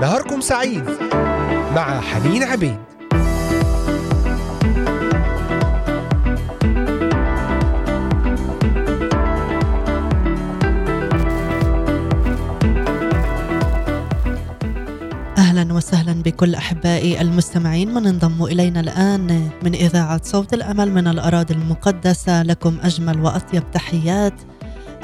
نهاركم سعيد مع حنين عبيد. أهلا وسهلا بكل أحبائي المستمعين. من انضموا إلينا الآن من إذاعة صوت الأمل من الأراضي المقدسة لكم أجمل وأطيب تحيات.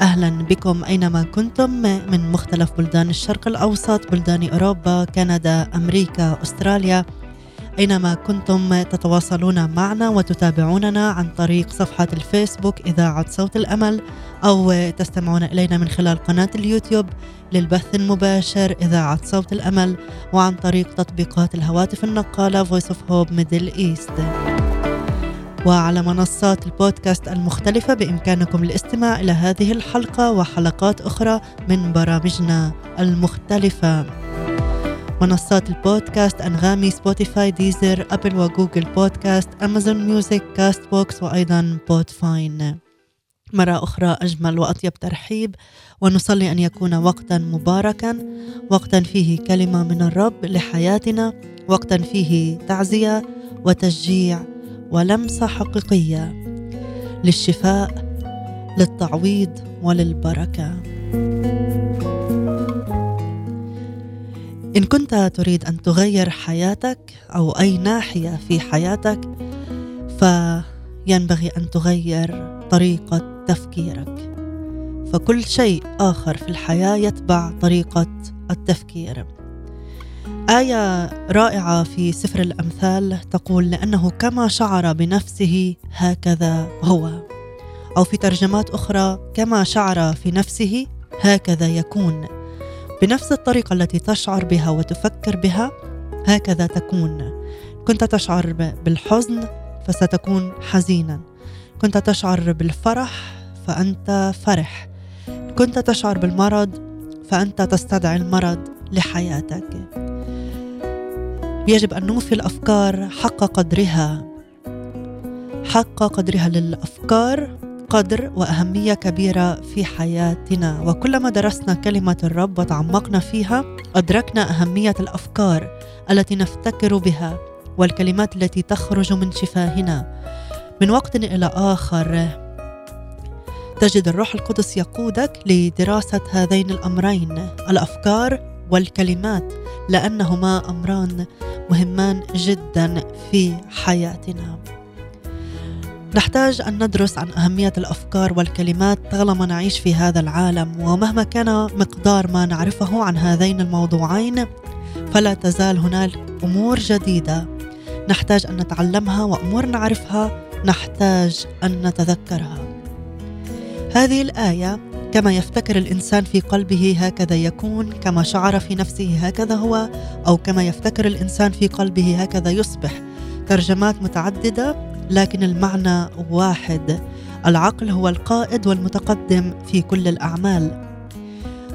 أهلا بكم أينما كنتم من مختلف بلدان الشرق الأوسط بلدان أوروبا كندا أمريكا أستراليا أينما كنتم تتواصلون معنا وتتابعوننا عن طريق صفحة الفيسبوك إذاعة صوت الأمل أو تستمعون إلينا من خلال قناة اليوتيوب للبث المباشر إذاعة صوت الأمل وعن طريق تطبيقات الهواتف النقالة Voice of Hope Middle East. وعلى منصات البودكاست المختلفة بإمكانكم الاستماع إلى هذه الحلقة وحلقات أخرى من برامجنا المختلفة. منصات البودكاست أنغامي Spotify Deezer Apple و Google Podcast Amazon Music Castbox وأيضا Podbean مرة أخرى أجمل وأطيب ترحيب ونصلي أن يكون وقتا مباركا وقتا فيه كلمة من الرب لحياتنا وقتا فيه تعزية وتشجيع ولمسة حقيقية للشفاء للتعويض وللبركة. إن كنت تريد أن تغير حياتك أو أي ناحية في حياتك فينبغي أن تغير طريقة تفكيرك. فكل شيء آخر في الحياة يتبع طريقة التفكير. آية رائعة في سفر الأمثال تقول لأنه كما شعر بنفسه هكذا هو. أو في ترجمات أخرى كما شعر في نفسه هكذا يكون. بنفس الطريقة التي تشعر بها وتفكر بها هكذا تكون. كنت تشعر بالحزن فستكون حزينا. كنت تشعر بالفرح فأنت فرح. كنت تشعر بالمرض فأنت تستدعي المرض لحياتك. يجب أن نوفي الأفكار حق قدرها. حق قدرها للأفكار قدر وأهمية كبيرة في حياتنا. وكلما درسنا كلمة الرب وتعمقنا فيها أدركنا أهمية الأفكار التي نفتكر بها والكلمات التي تخرج من شفاهنا. من وقت إلى آخر تجد الروح القدس يقودك لدراسة هذين الأمرين الأفكار والكلمات لأنهما أمران. مهمان جدا في حياتنا. نحتاج أن ندرس عن أهمية الأفكار والكلمات طالما نعيش في هذا العالم ومهما كان مقدار ما نعرفه عن هذين الموضوعين فلا تزال هناك أمور جديدة نحتاج أن نتعلمها وأمور نعرفها نحتاج أن نتذكرها. هذه الآية كما يفتكر الإنسان في قلبه هكذا يكون. كما شعر في نفسه هكذا هو. أو كما يفتكر الإنسان في قلبه هكذا يصبح. ترجمات متعددة لكن المعنى واحد. العقل هو القائد والمتقدم في كل الأعمال.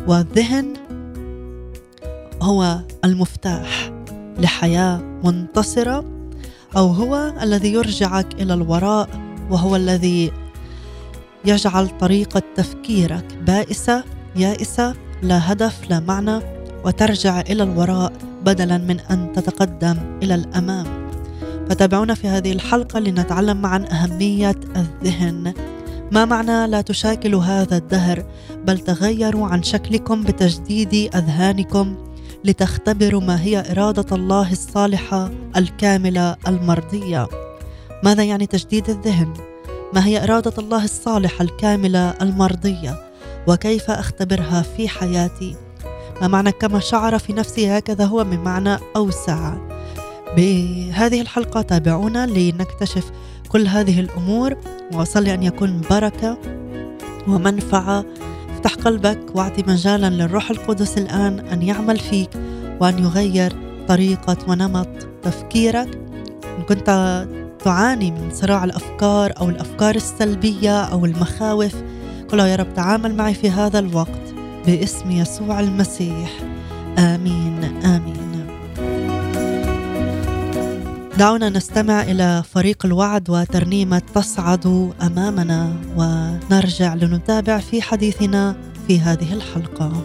والذهن هو المفتاح لحياة منتصرة أو هو الذي يرجعك إلى الوراء وهو الذي يجعل طريقة تفكيرك بائسة يائسة لا هدف لا معنى وترجع إلى الوراء بدلا من أن تتقدم إلى الأمام. فتابعونا في هذه الحلقة لنتعلم معا أهمية الذهن. ما معنى لا تشاكلوا هذا الدهر؟ بل تغيروا عن شكلكم بتجديد أذهانكم لتختبروا ما هي إرادة الله الصالحة الكاملة المرضية. ماذا يعني تجديد الذهن؟ ما هي إرادة الله الصالحة الكاملة المرضية؟ وكيف أختبرها في حياتي؟ ما معنى كما شعر في نفسي هكذا هو من معنى أوسع. بهذه الحلقة تابعونا لنكتشف كل هذه الأمور واصلي أن يكون بركة ومنفعة. افتح قلبك واعطي مجالا للروح القدس الآن أن يعمل فيك وأن يغير طريقة ونمط تفكيرك. إن كنت تعاني من صراع الأفكار أو الأفكار السلبية أو المخاوف. قل يا رب تعامل معي في هذا الوقت باسم يسوع المسيح. آمين آمين. دعونا نستمع إلى فريق الوعد وترنيمة تصعد أمامنا ونرجع لنتابع في حديثنا في هذه الحلقة.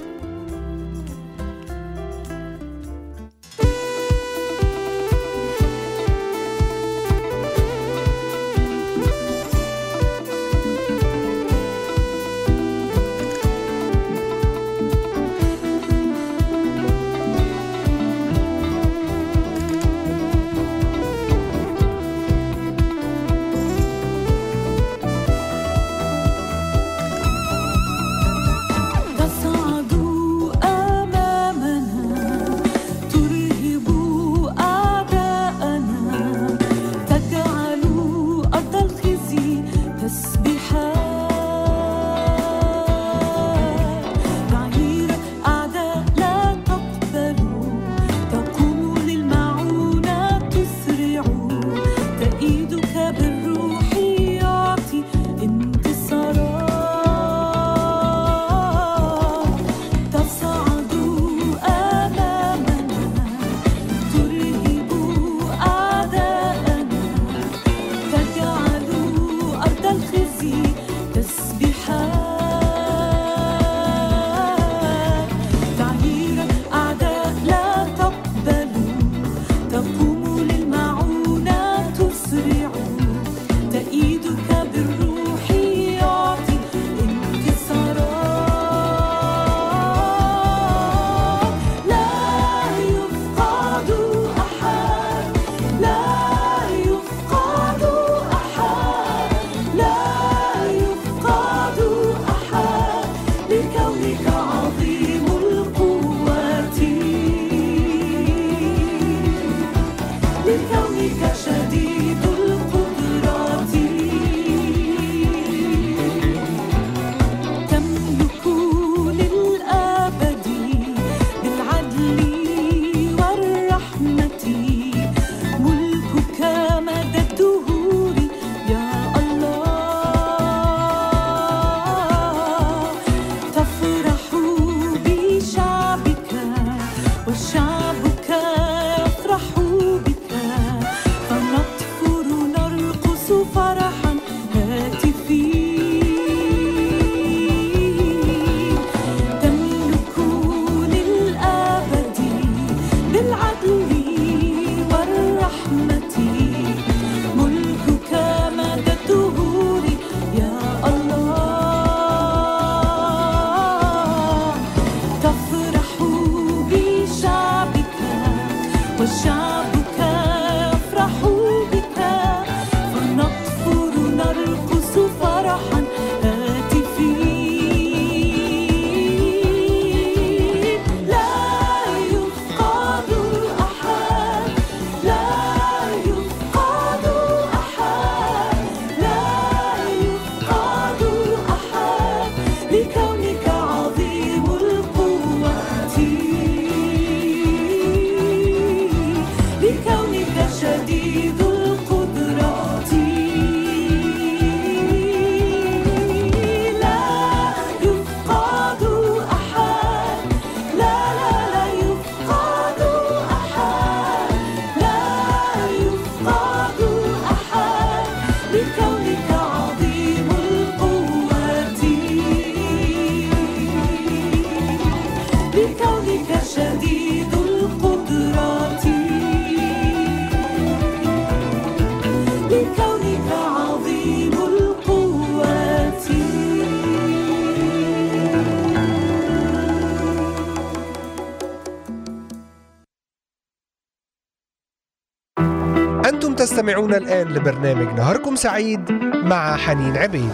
تستمعون الآن لبرنامج نهاركم سعيد مع حنين عبيد.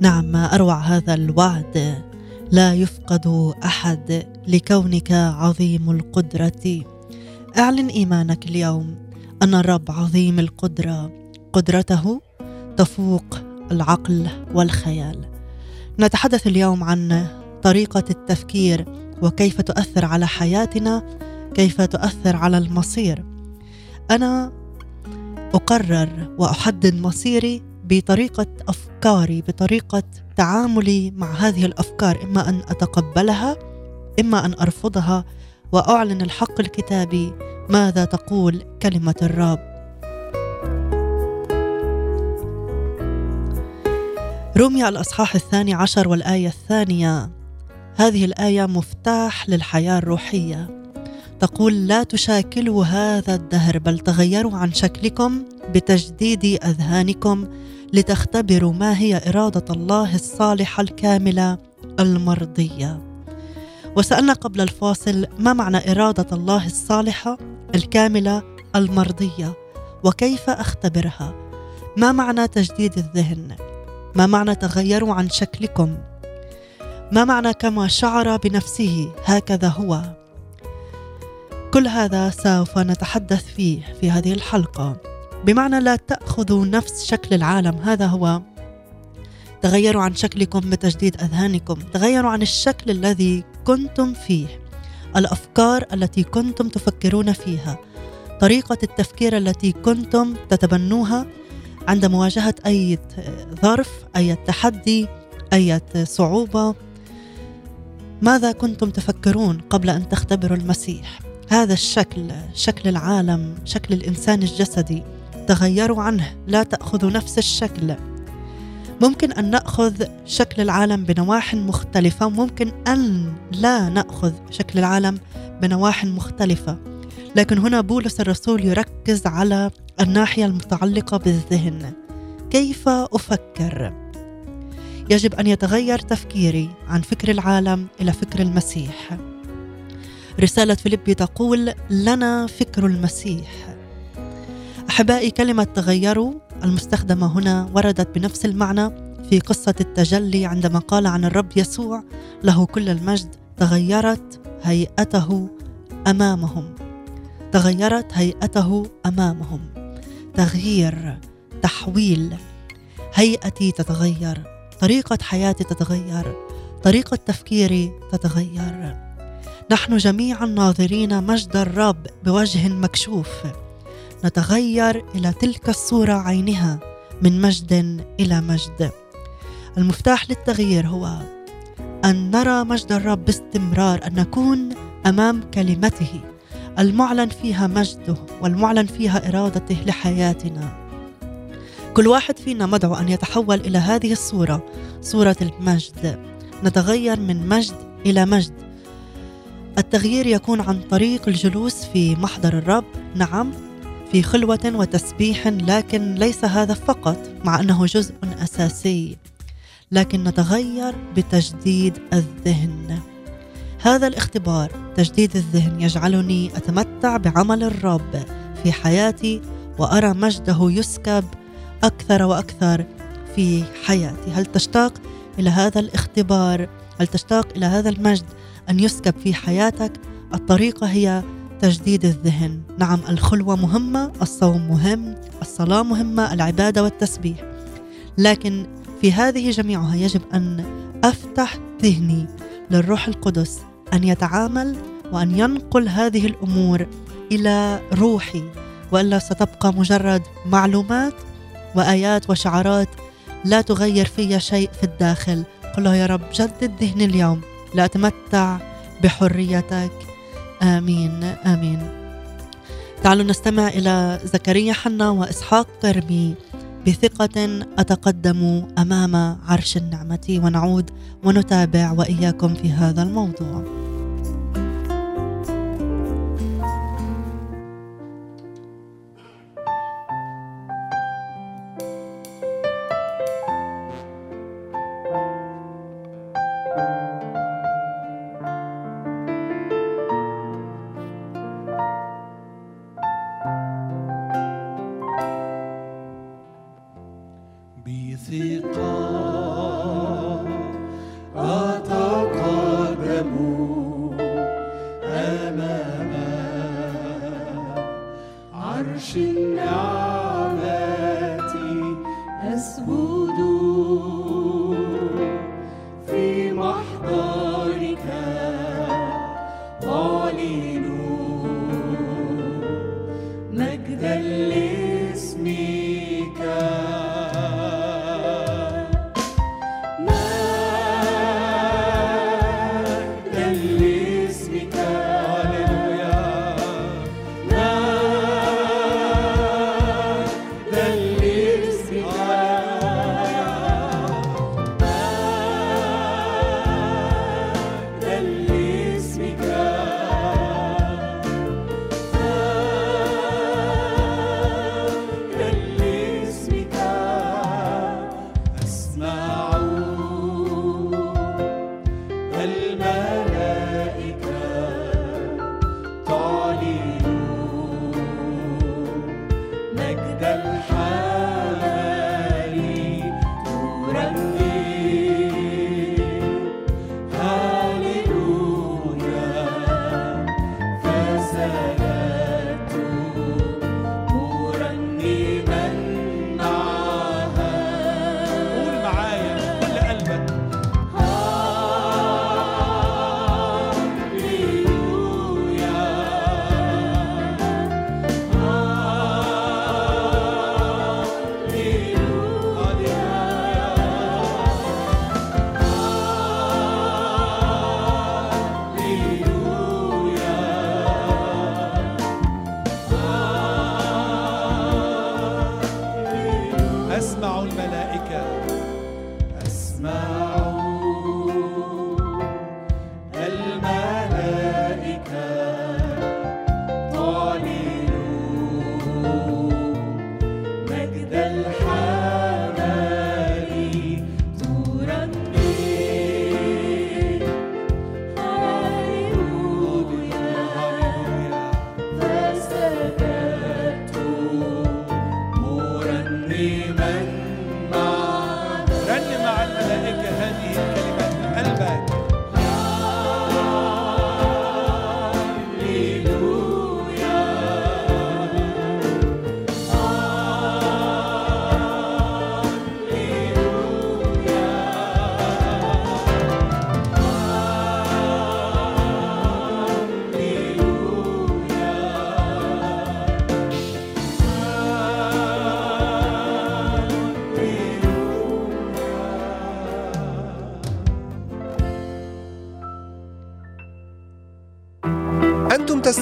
نعم ما أروع هذا الوعد. لا يفقد أحد لكونك عظيم القدرة. أعلن إيمانك اليوم أن الرب عظيم القدرة. قدرته تفوق العقل والخيال. نتحدث اليوم عن طريقة التفكير وكيف تؤثر على حياتنا كيف تؤثر على المصير. أنا أقرر وأحدد مصيري بطريقة أفكاري بطريقة تعاملي مع هذه الأفكار إما أن أتقبلها إما أن أرفضها وأعلن الحق الكتابي ماذا تقول كلمة الرب. روميا الأصحاح الثاني عشر والآية الثانية. هذه الآية مفتاح للحياة الروحية. تقول لا تشاكلوا هذا الدهر بل تغيروا عن شكلكم بتجديد أذهانكم لتختبروا ما هي إرادة الله الصالحة الكاملة المرضية. وسألنا قبل الفاصل ما معنى إرادة الله الصالحة الكاملة المرضية؟ وكيف أختبرها؟ ما معنى تجديد الذهن؟ ما معنى تغيروا عن شكلكم؟ ما معنى كما شعر بنفسه؟ هكذا هو. كل هذا سوف نتحدث فيه في هذه الحلقة. بمعنى لا تأخذوا نفس شكل العالم هذا هو. تغيروا عن شكلكم بتجديد أذهانكم. تغيروا عن الشكل الذي كنتم فيه. الأفكار التي كنتم تفكرون فيها. طريقة التفكير التي كنتم تتبنوها عند مواجهة أي ظرف أي تحدي أي صعوبة. ماذا كنتم تفكرون قبل أن تختبروا المسيح؟ هذا الشكل شكل العالم شكل الإنسان الجسدي. تغيروا عنه لا تأخذوا نفس الشكل. ممكن أن نأخذ شكل العالم بنواح مختلفة. ممكن أن لا نأخذ شكل العالم بنواح مختلفة. لكن هنا بولس الرسول يركز على الناحية المتعلقة بالذهن. كيف أفكر؟ يجب أن يتغير تفكيري عن فكر العالم إلى فكر المسيح. رسالة فيليبي تقول لنا فكر المسيح. أحبائي كلمة تغيروا المستخدمة هنا وردت بنفس المعنى في قصة التجلي عندما قال عن الرب يسوع له كل المجد تغيرت هيئته أمامهم. تغيرت هيئته أمامهم. تغيير تحويل. هيئتي تتغير طريقة حياتي تتغير طريقة تفكيري تتغير. نحن جميعا ناظرين مجد الرب بوجه مكشوف. نتغير إلى تلك الصورة عينها من مجد إلى مجد. المفتاح للتغيير هو أن نرى مجد الرب باستمرار أن نكون أمام كلمته. المعلن فيها مجده والمعلن فيها إرادته لحياتنا. كل واحد فينا مدعو أن يتحول إلى هذه الصورة صورة المجد. نتغير من مجد إلى مجد. التغيير يكون عن طريق الجلوس في محضر الرب. نعم في خلوة وتسبيح لكن ليس هذا فقط مع أنه جزء أساسي. لكن نتغير بتجديد الذهن. هذا الاختبار. تجديد الذهن يجعلني أتمتع بعمل الرب في حياتي وأرى مجده يسكب أكثر وأكثر في حياتي. هل تشتاق إلى هذا الاختبار؟ هل تشتاق إلى هذا المجد أن يسكب في حياتك؟ الطريقة هي تجديد الذهن. نعم الخلوة مهمة الصوم مهم الصلاة مهمة العبادة والتسبيح. لكن في هذه جميعها يجب أن أفتح ذهني للروح القدس أن يتعامل وأن ينقل هذه الأمور إلى روحي وإلا ستبقى مجرد معلومات وآيات وشعارات لا تغير في شيء في الداخل. قل له يا رب جدد ذهني اليوم. لأتمتع بحريتك. آمين آمين. تعالوا نستمع إلى زكريا حنا وإسحاق كرمي بثقة أتقدم أمام عرش النعمة. ونعود ونتابع وإياكم في هذا الموضوع. del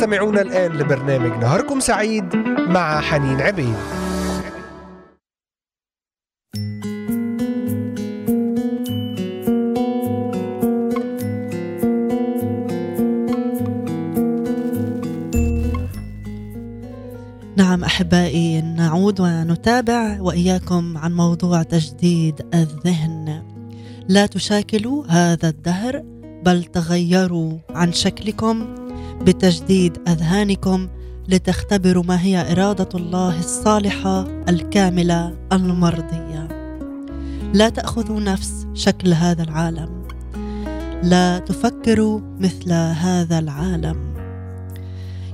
تستمعون الآن لبرنامج نهاركم سعيد مع حنين عبيد. نعم أحبائي نعود ونتابع وإياكم عن موضوع تجديد الذهن. لا تشاكلوا هذا الدهر بل تغيروا عن شكلكم. بتجديد أذهانكم لتختبروا ما هي إرادة الله الصالحة الكاملة المرضية. لا تأخذوا نفس شكل هذا العالم. لا تفكروا مثل هذا العالم.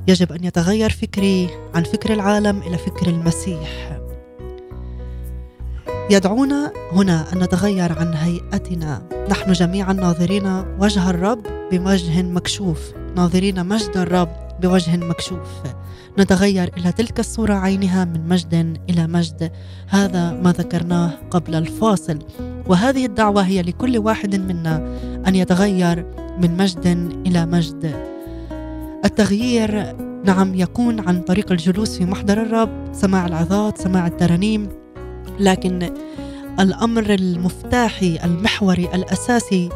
يجب أن يتغير فكري عن فكر العالم إلى فكر المسيح. يدعونا هنا أن نتغير عن هيئتنا. نحن جميعا ناظرين وجه الرب بوجه مكشوف. ناظرين مجد الرب بوجه مكشوف. نتغير إلى تلك الصورة عينها من مجد إلى مجد. هذا ما ذكرناه قبل الفاصل. وهذه الدعوة هي لكل واحد منا أن يتغير من مجد إلى مجد. التغيير نعم يكون عن طريق الجلوس في محضر الرب سماع العظات سماع الترانيم. لكن الأمر المفتاحي المحوري الأساسي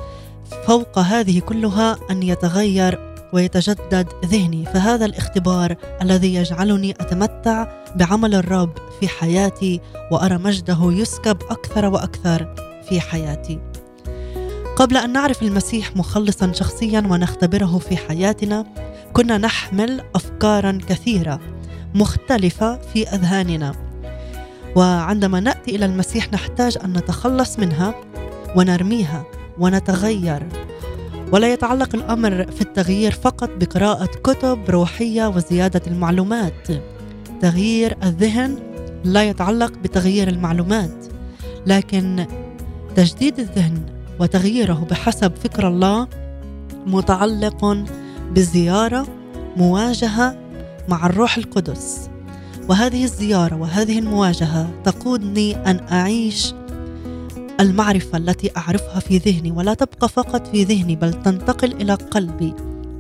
فوق هذه كلها أن يتغير ويتجدد ذهني فهذا الاختبار الذي يجعلني أتمتع بعمل الرب في حياتي وأرى مجده يسكب أكثر وأكثر في حياتي. قبل أن نعرف المسيح مخلصا شخصيا ونختبره في حياتنا كنا نحمل افكارا كثيرة مختلفة في أذهاننا. وعندما نأتي إلى المسيح نحتاج أن نتخلص منها ونرميها ونتغير. ولا يتعلق الأمر في التغيير فقط بقراءة كتب روحية وزيادة المعلومات. تغيير الذهن لا يتعلق بتغيير المعلومات لكن تجديد الذهن وتغييره بحسب فكر الله متعلق بزيارة مواجهة مع الروح القدس. وهذه الزيارة وهذه المواجهة تقودني أن أعيش المعرفة التي أعرفها في ذهني ولا تبقى فقط في ذهني بل تنتقل إلى قلبي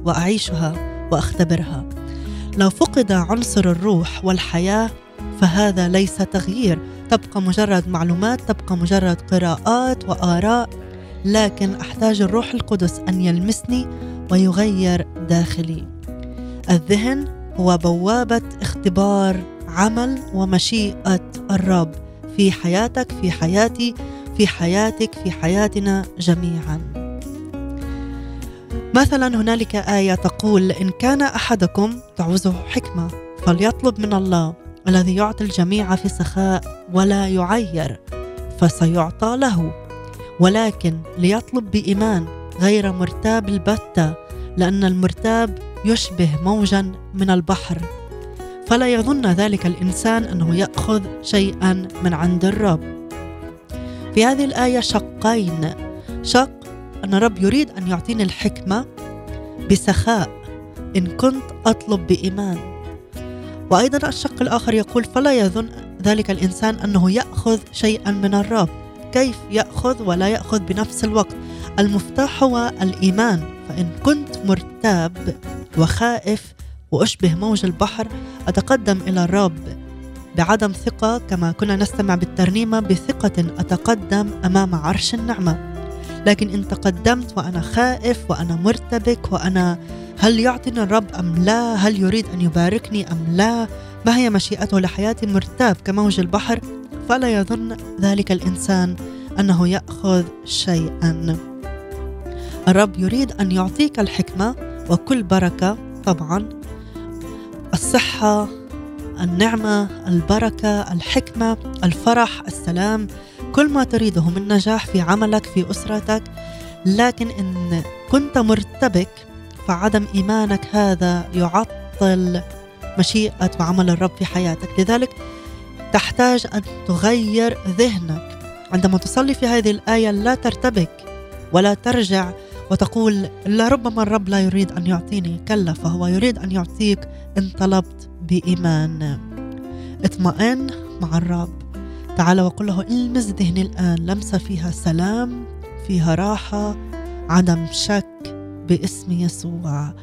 وأعيشها وأختبرها. لو فقد عنصر الروح والحياة فهذا ليس تغيير. تبقى مجرد معلومات تبقى مجرد قراءات وآراء لكن أحتاج الروح القدس أن يلمسني ويغير داخلي. الذهن هو بوابة اختبار عمل ومشيئة الرب في حياتك في حياتي في حياتك في حياتنا جميعا. مثلا هنالك آية تقول إن كان أحدكم تعوزه حكمة فليطلب من الله الذي يعطي الجميع في سخاء ولا يعير فسيعطى له. ولكن ليطلب بإيمان غير مرتاب البتة لأن المرتاب يشبه موجا من البحر. فلا يظن ذلك الإنسان أنه يأخذ شيئا من عند الرب. في هذه الآية شقين. شق أن الرب يريد أن يعطيني الحكمة بسخاء إن كنت أطلب بإيمان. وأيضا الشق الآخر يقول فلا يظن ذلك الإنسان أنه يأخذ شيئا من الرب. كيف يأخذ ولا يأخذ بنفس الوقت؟ المفتاح هو الإيمان. فإن كنت مرتاب وخائف وأشبه موج البحر أتقدم إلى الرب. بعدم ثقة كما كنا نستمع بالترنيمة بثقة أتقدم أمام عرش النعمة. لكن إن تقدمت وأنا خائف وأنا مرتبك وأنا هل يعطيني الرب أم لا؟ هل يريد أن يباركني أم لا؟ ما هي مشيئته لحياتي مرتاب كموج البحر؟ فلا يظن ذلك الإنسان أنه يأخذ شيئا. الرب يريد أن يعطيك الحكمة وكل بركة طبعا. الصحة النعمة البركة الحكمة الفرح السلام كل ما تريده من نجاح في عملك في أسرتك. لكن إن كنت مرتبك فعدم إيمانك هذا يعطل مشيئة وعمل الرب في حياتك. لذلك تحتاج أن تغير ذهنك. عندما تصلي في هذه الآية لا ترتبك ولا ترجع وتقول لربما الرب لا يريد أن يعطيني كلا فهو يريد أن يعطيك ان طلبت بإيمان. اطمئن مع الرب. تعال وقل له المس ذهني الآن لمسه فيها سلام فيها راحة عدم شك باسم يسوع.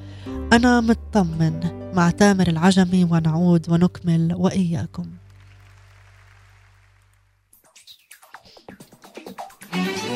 أنا مطمن مع تامر العجمي ونعود ونكمل وإياكم. بعمل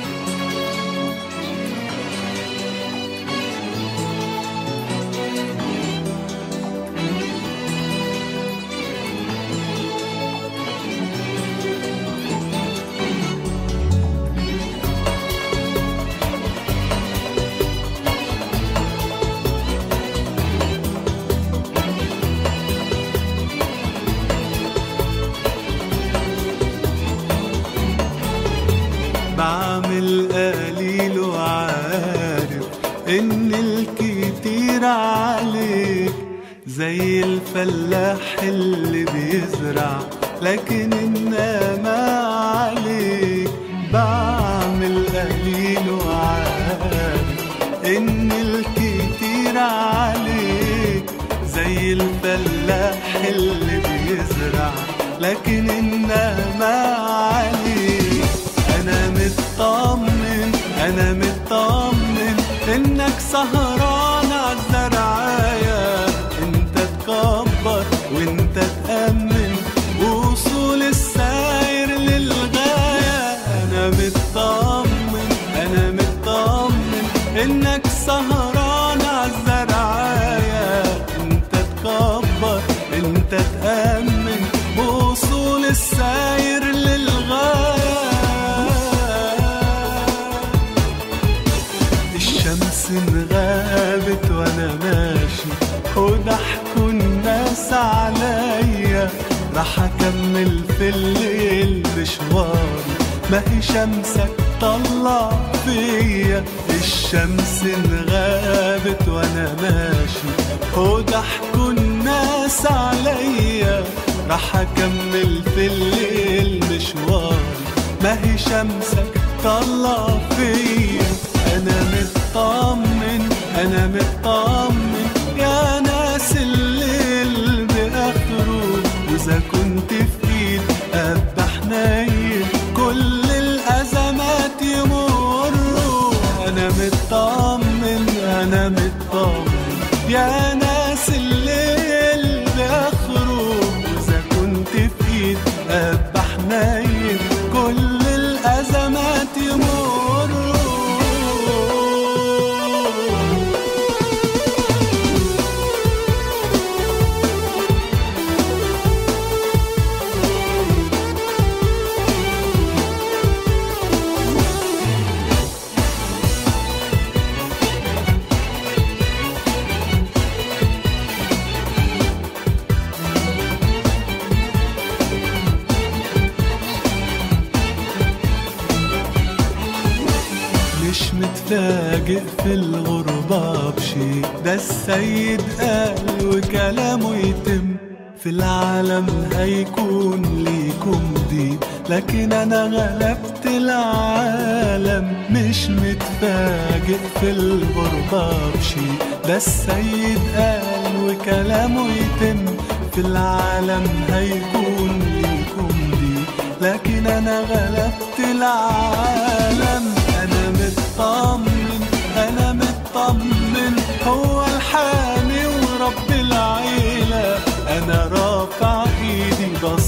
متفاجئ في الغربة بشي. ده السيد قال وكلامه يتم. في العالم هيكون ليكم دي لكن أنا غلبت العالم. مش متفاجئ في الغربة بشي. ده السيد قال وكلامه يتم. في العالم هيكون ليكم دي لكن أنا غلبت العالم. أنا مطمن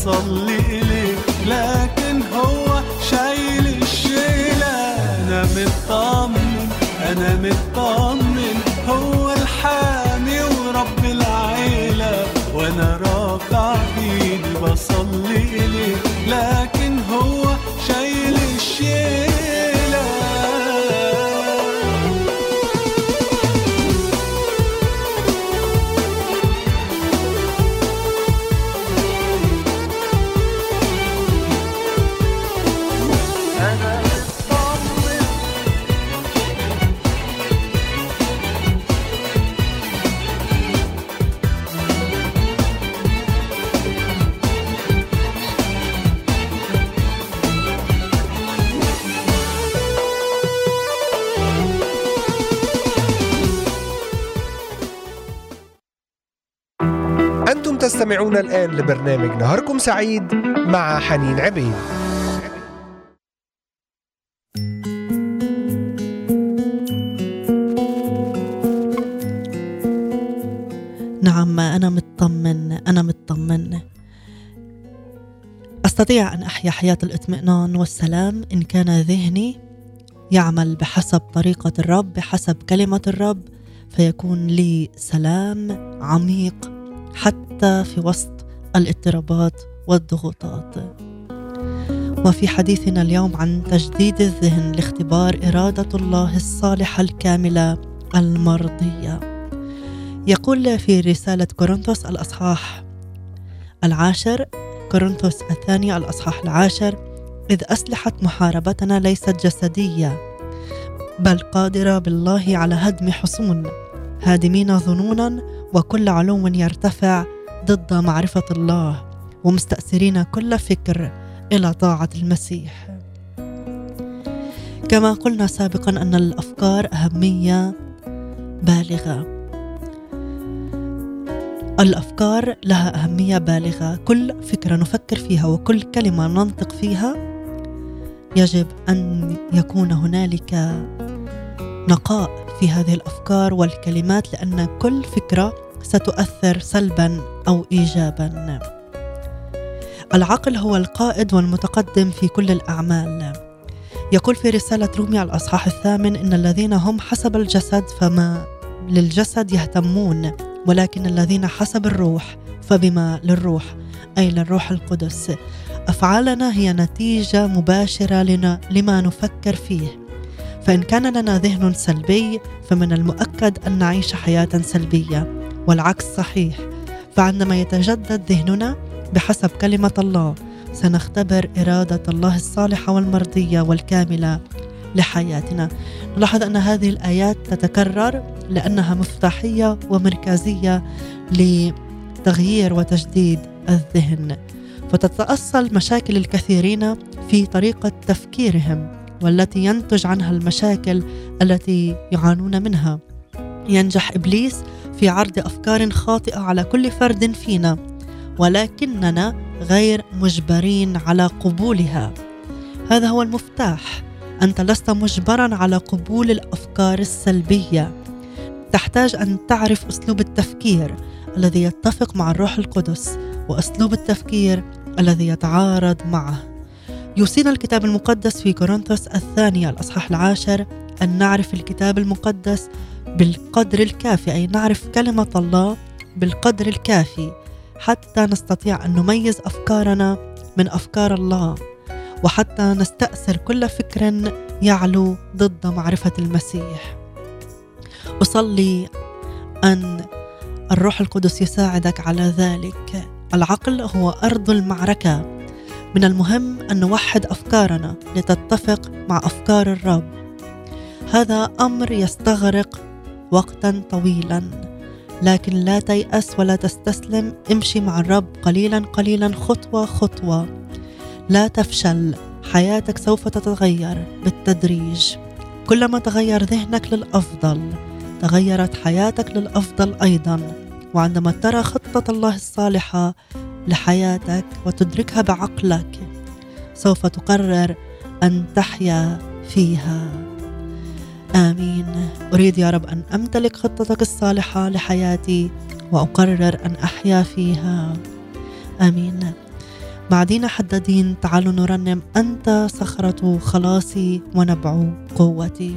بصلي اليه لكن هو شايل الشيلة. أنا مطمن أنا مطمن هو الحامي ورب العيلة. وأنا رافع إيدي بصلي اليه لكن تستمعون الآن لبرنامج نهاركم سعيد مع حنين عبيد. نعم أنا مطمن أنا مطمن. أستطيع أن أحيا حياة الاطمئنان والسلام إن كان ذهني يعمل بحسب طريقة الرب بحسب كلمة الرب فيكون لي سلام عميق حتى في وسط الاضطرابات والضغوطات. وفي حديثنا اليوم عن تجديد الذهن لاختبار إرادة الله الصالحة الكاملة المرضية. يقول في رسالة كورنثوس الأصحاح العاشر كورنثوس الثانية الأصحاح العاشر إذ أسلحة محاربتنا ليست جسدية بل قادرة بالله على هدم حصون هادمين ظنونا وكل علو يرتفع ضد معرفة الله ومستأثرين كل فكر إلى طاعة المسيح. كما قلنا سابقا أن الأفكار أهمية بالغة. الأفكار لها أهمية بالغة. كل فكره نفكر فيها وكل كلمة ننطق فيها يجب أن يكون هنالك نقاء في هذه الأفكار والكلمات لأن كل فكرة ستؤثر سلبا أو ايجابا. العقل هو القائد والمتقدم في كل الأعمال. يقول في رسالة روميا الأصحاح الثامن إن الذين هم حسب الجسد فما للجسد يهتمون ولكن الذين حسب الروح فبما للروح أي للروح القدس. أفعالنا هي نتيجة مباشرة لنا لما نفكر فيه. فإن كان لنا ذهن سلبي فمن المؤكد أن نعيش حياة سلبية. والعكس صحيح. فعندما يتجدد ذهننا بحسب كلمة الله سنختبر إرادة الله الصالحة والمرضية والكاملة لحياتنا. نلاحظ أن هذه الآيات تتكرر لأنها مفتاحية ومركزية لتغيير وتجديد الذهن. فتتأصل مشاكل الكثيرين في طريقة تفكيرهم والتي ينتج عنها المشاكل التي يعانون منها. ينجح إبليس في عرض أفكار خاطئة على كل فرد فينا ولكننا غير مجبرين على قبولها. هذا هو المفتاح أنت لست مجبرا على قبول الأفكار السلبية. تحتاج أن تعرف أسلوب التفكير الذي يتفق مع الروح القدس وأسلوب التفكير الذي يتعارض معه. يوصينا الكتاب المقدس في كورنثوس الثانية الأصحاح العاشر أن نعرف الكتاب المقدس بالقدر الكافي أي نعرف كلمة الله بالقدر الكافي حتى نستطيع أن نميز أفكارنا من أفكار الله وحتى نستأثر كل فكر يعلو ضد معرفة المسيح. أصلي أن الروح القدس يساعدك على ذلك. العقل هو أرض المعركة. من المهم أن نوحد أفكارنا لتتفق مع أفكار الرب. هذا أمر يستغرق وقتا طويلا. لكن لا تيأس ولا تستسلم امشي مع الرب قليلا قليلا خطوة خطوة. لا تفشل حياتك سوف تتغير بالتدريج. كلما تغير ذهنك للأفضل تغيرت حياتك للأفضل أيضا. وعندما ترى خطة الله الصالحة لحياتك وتدركها بعقلك سوف تقرر أن تحيا فيها. آمين. أريد يا رب أن أمتلك خطتك الصالحة لحياتي وأقرر أن أحيا فيها. آمين. بعدين حدادين تعالوا نرنم أنت صخرة خلاصي ونبع قوتي.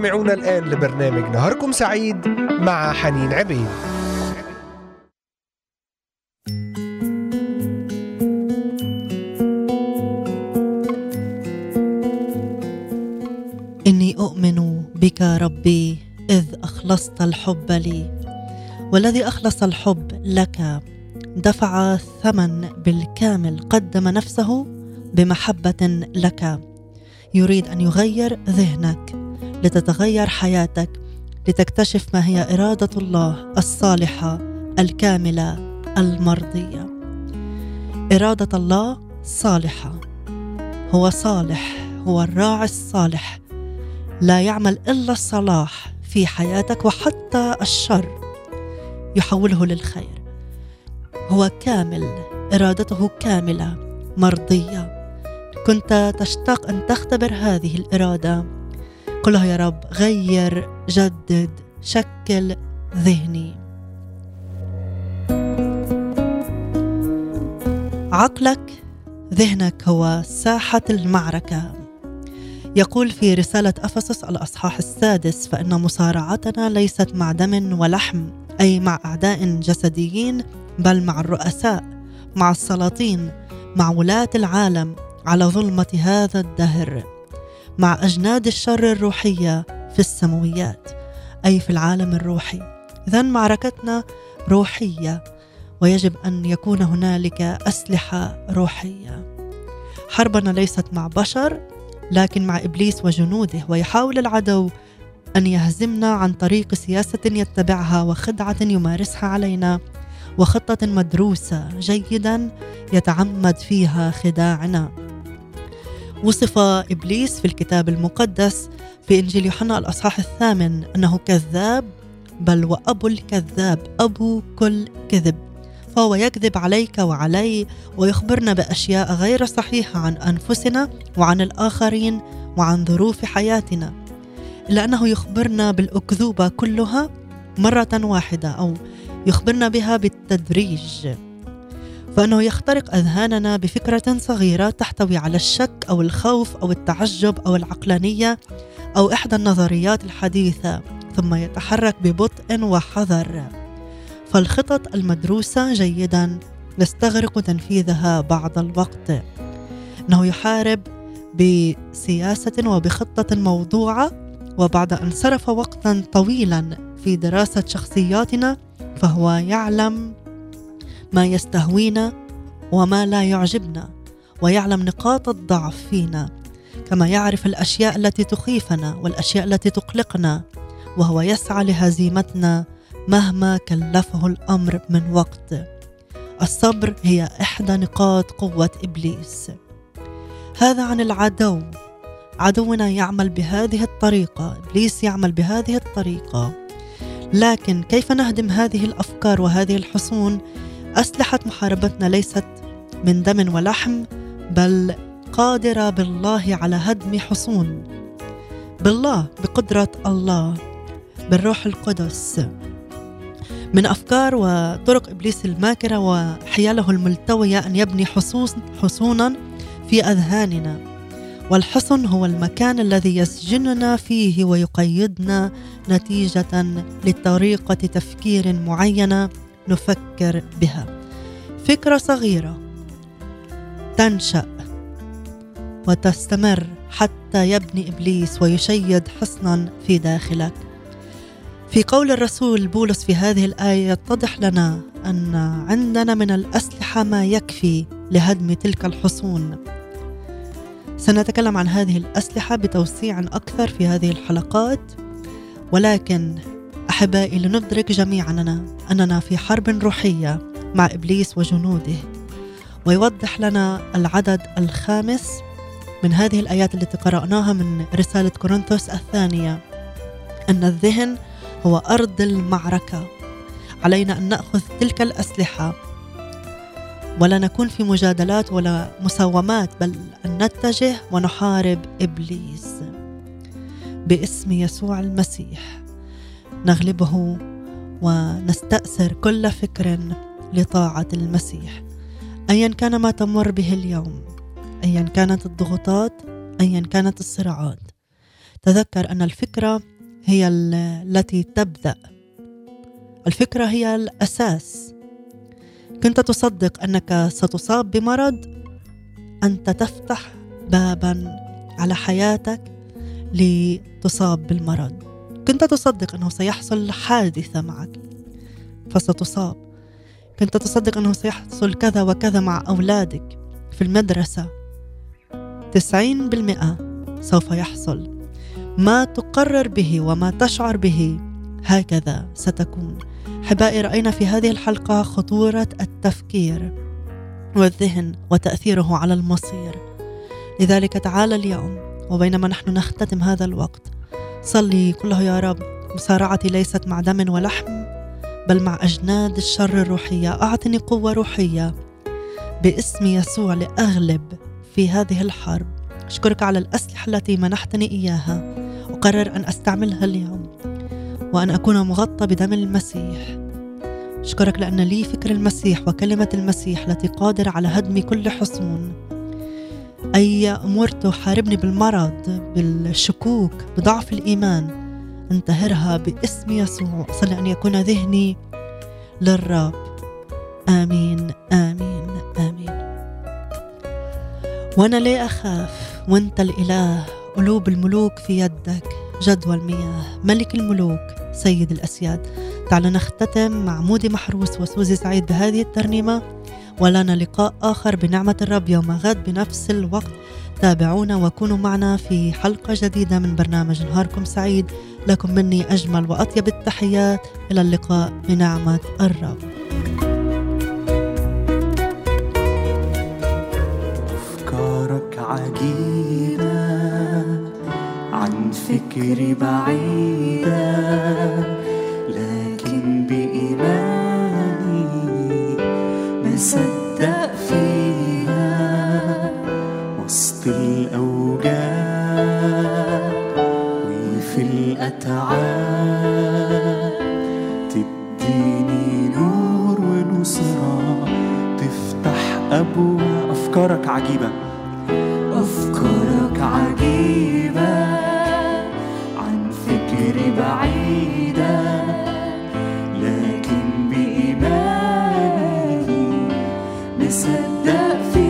تستمعون الآن لبرنامج نهاركم سعيد مع حنين عبيد. إني أؤمن بك ربي إذ أخلصت الحب لي والذي أخلص الحب لك دفع الثمن بالكامل قدم نفسه بمحبة لك يريد أن يغير ذهنك. لتتغير حياتك لتكتشف ما هي إرادة الله الصالحة الكاملة المرضية. إرادة الله صالحة. هو صالح هو الراعي الصالح. لا يعمل إلا الصلاح في حياتك وحتى الشر. يحوله للخير. هو كامل إرادته كاملة مرضية. كنت تشتاق أن تختبر هذه الإرادة. قل له يا رب غير جدد شكل ذهني. عقلك ذهنك هو ساحة المعركة. يقول في رسالة أفسس الأصحاح السادس فإن مصارعتنا ليست مع دم ولحم أي مع أعداء جسديين بل مع الرؤساء مع السلاطين مع ولاة العالم على ظلمة هذا الدهر. مع أجناد الشر الروحية في السماويات أي في العالم الروحي. إذا معركتنا روحية ويجب أن يكون هنالك أسلحة روحية. حربنا ليست مع بشر لكن مع إبليس وجنوده ويحاول العدو أن يهزمنا عن طريق سياسة يتبعها وخدعة يمارسها علينا وخطة مدروسة جيدا يتعمد فيها خداعنا. وصف إبليس في الكتاب المقدس في إنجيل يوحنا الأصحاح الثامن أنه كذاب بل وأبو الكذاب أبو كل كذب. فهو يكذب عليك وعلي ويخبرنا بأشياء غير صحيحة عن أنفسنا وعن الآخرين وعن ظروف حياتنا. الا انه يخبرنا بالأكذوبة كلها مرة واحدة أو يخبرنا بها بالتدريج. فانه يخترق أذهاننا بفكرة صغيرة تحتوي على الشك أو الخوف أو التعجب أو العقلانية أو إحدى النظريات الحديثة ثم يتحرك ببطء وحذر. فالخطط المدروسة جيدا يستغرق تنفيذها بعض الوقت. إنه يحارب بسياسة وبخطة موضوعة وبعد أن صرف وقتا طويلا في دراسة شخصياتنا فهو يعلم ما يستهوينا وما لا يعجبنا ويعلم نقاط الضعف فينا كما يعرف الأشياء التي تخيفنا والأشياء التي تقلقنا وهو يسعى لهزيمتنا مهما كلفه الأمر من وقت. الصبر هي إحدى نقاط قوة إبليس. هذا عن العدو. عدونا يعمل بهذه الطريقة. إبليس يعمل بهذه الطريقة. لكن كيف نهدم هذه الأفكار وهذه الحصون أسلحة محاربتنا ليست من دم ولحم بل قادرة بالله على هدم حصون. بالله بقدرة الله بالروح القدس. من أفكار وطرق إبليس الماكرة وحياله الملتوية أن يبني حصوص حصونا في أذهاننا. والحصن هو المكان الذي يسجننا فيه ويقيدنا نتيجة لطريقة تفكير معينة نفكر بها. فكرة صغيرة. تنشأ وتستمر حتى يبني إبليس ويشيد حصنا في داخلك. في قول الرسول بولس في هذه الآية يتضح لنا أن عندنا من الأسلحة ما يكفي لهدم تلك الحصون. سنتكلم عن هذه الأسلحة بتوسيع أكثر في هذه الحلقات، ولكن أحبائي لندرك جميعا أننا في حرب روحية مع إبليس وجنوده. ويوضح لنا العدد الخامس من هذه الآيات التي قرأناها من رسالة كورنثوس الثانية. أن الذهن هو أرض المعركة. علينا أن نأخذ تلك الأسلحة. ولا نكون في مجادلات ولا مساومات بل أن نتجه ونحارب إبليس باسم يسوع المسيح. نغلبه ونستأثر كل فكر لطاعة المسيح. أيا كان ما تمر به اليوم أيا كانت الضغوطات أيا كانت الصراعات. تذكر أن الفكرة هي ال- التي تبدأ. الفكرة هي الأساس. كنت تصدق أنك ستصاب بمرض أنت تفتح بابا على حياتك لتصاب بالمرض. كنت تصدق أنه سيحصل حادثة معك. فستصاب. كنت تصدق أنه سيحصل كذا وكذا مع أولادك في المدرسة. تسعين بالمئة سوف يحصل. ما تقرر به وما تشعر به هكذا ستكون. حبائي رأينا في هذه الحلقة خطورة التفكير والذهن وتأثيره على المصير. لذلك تعال اليوم وبينما نحن نختتم هذا الوقت صلي كله يا رب. مصارعتي ليست مع دم ولحم بل مع أجناد الشر الروحية. أعطني قوة روحية باسم يسوع لأغلب في هذه الحرب. أشكرك على الأسلحة التي منحتني إياها. أقرر أن أستعملها اليوم وأن أكون مغطى بدم المسيح. أشكرك لأن لي فكر المسيح وكلمة المسيح التي قادرة على هدم كل حصون. أي أمور تحاربني بالمرض بالشكوك بضعف الإيمان. انتهرها باسم يسوع. صلي أن يكون ذهني للرب. آمين آمين آمين. وأنا ليه أخاف وأنت الإله قلوب الملوك في يدك جدوى المياه ملك الملوك سيد الأسياد. تعال نختتم مع مودي محروس وسوزي سعيد بهذه الترنيمة. ولنا لقاء آخر بنعمة الرب يوم غد بنفس الوقت. تابعونا وكونوا معنا في حلقة جديدة من برنامج نهاركم سعيد. لكم مني أجمل وأطيب التحيات. إلى اللقاء بنعمة الرب. أفكارك عجيبة عن فكري بعيدة. عجيبة. أفكارك عجيبة عن فكري بعيدة لكن بإيماني مصدق فيها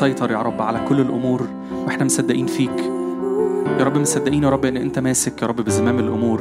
تسيطر يا رب على كل الأمور وإحنا مصدقين فيك. يا رب مصدقين يا رب إن أنت ماسك يا رب بزمام الأمور.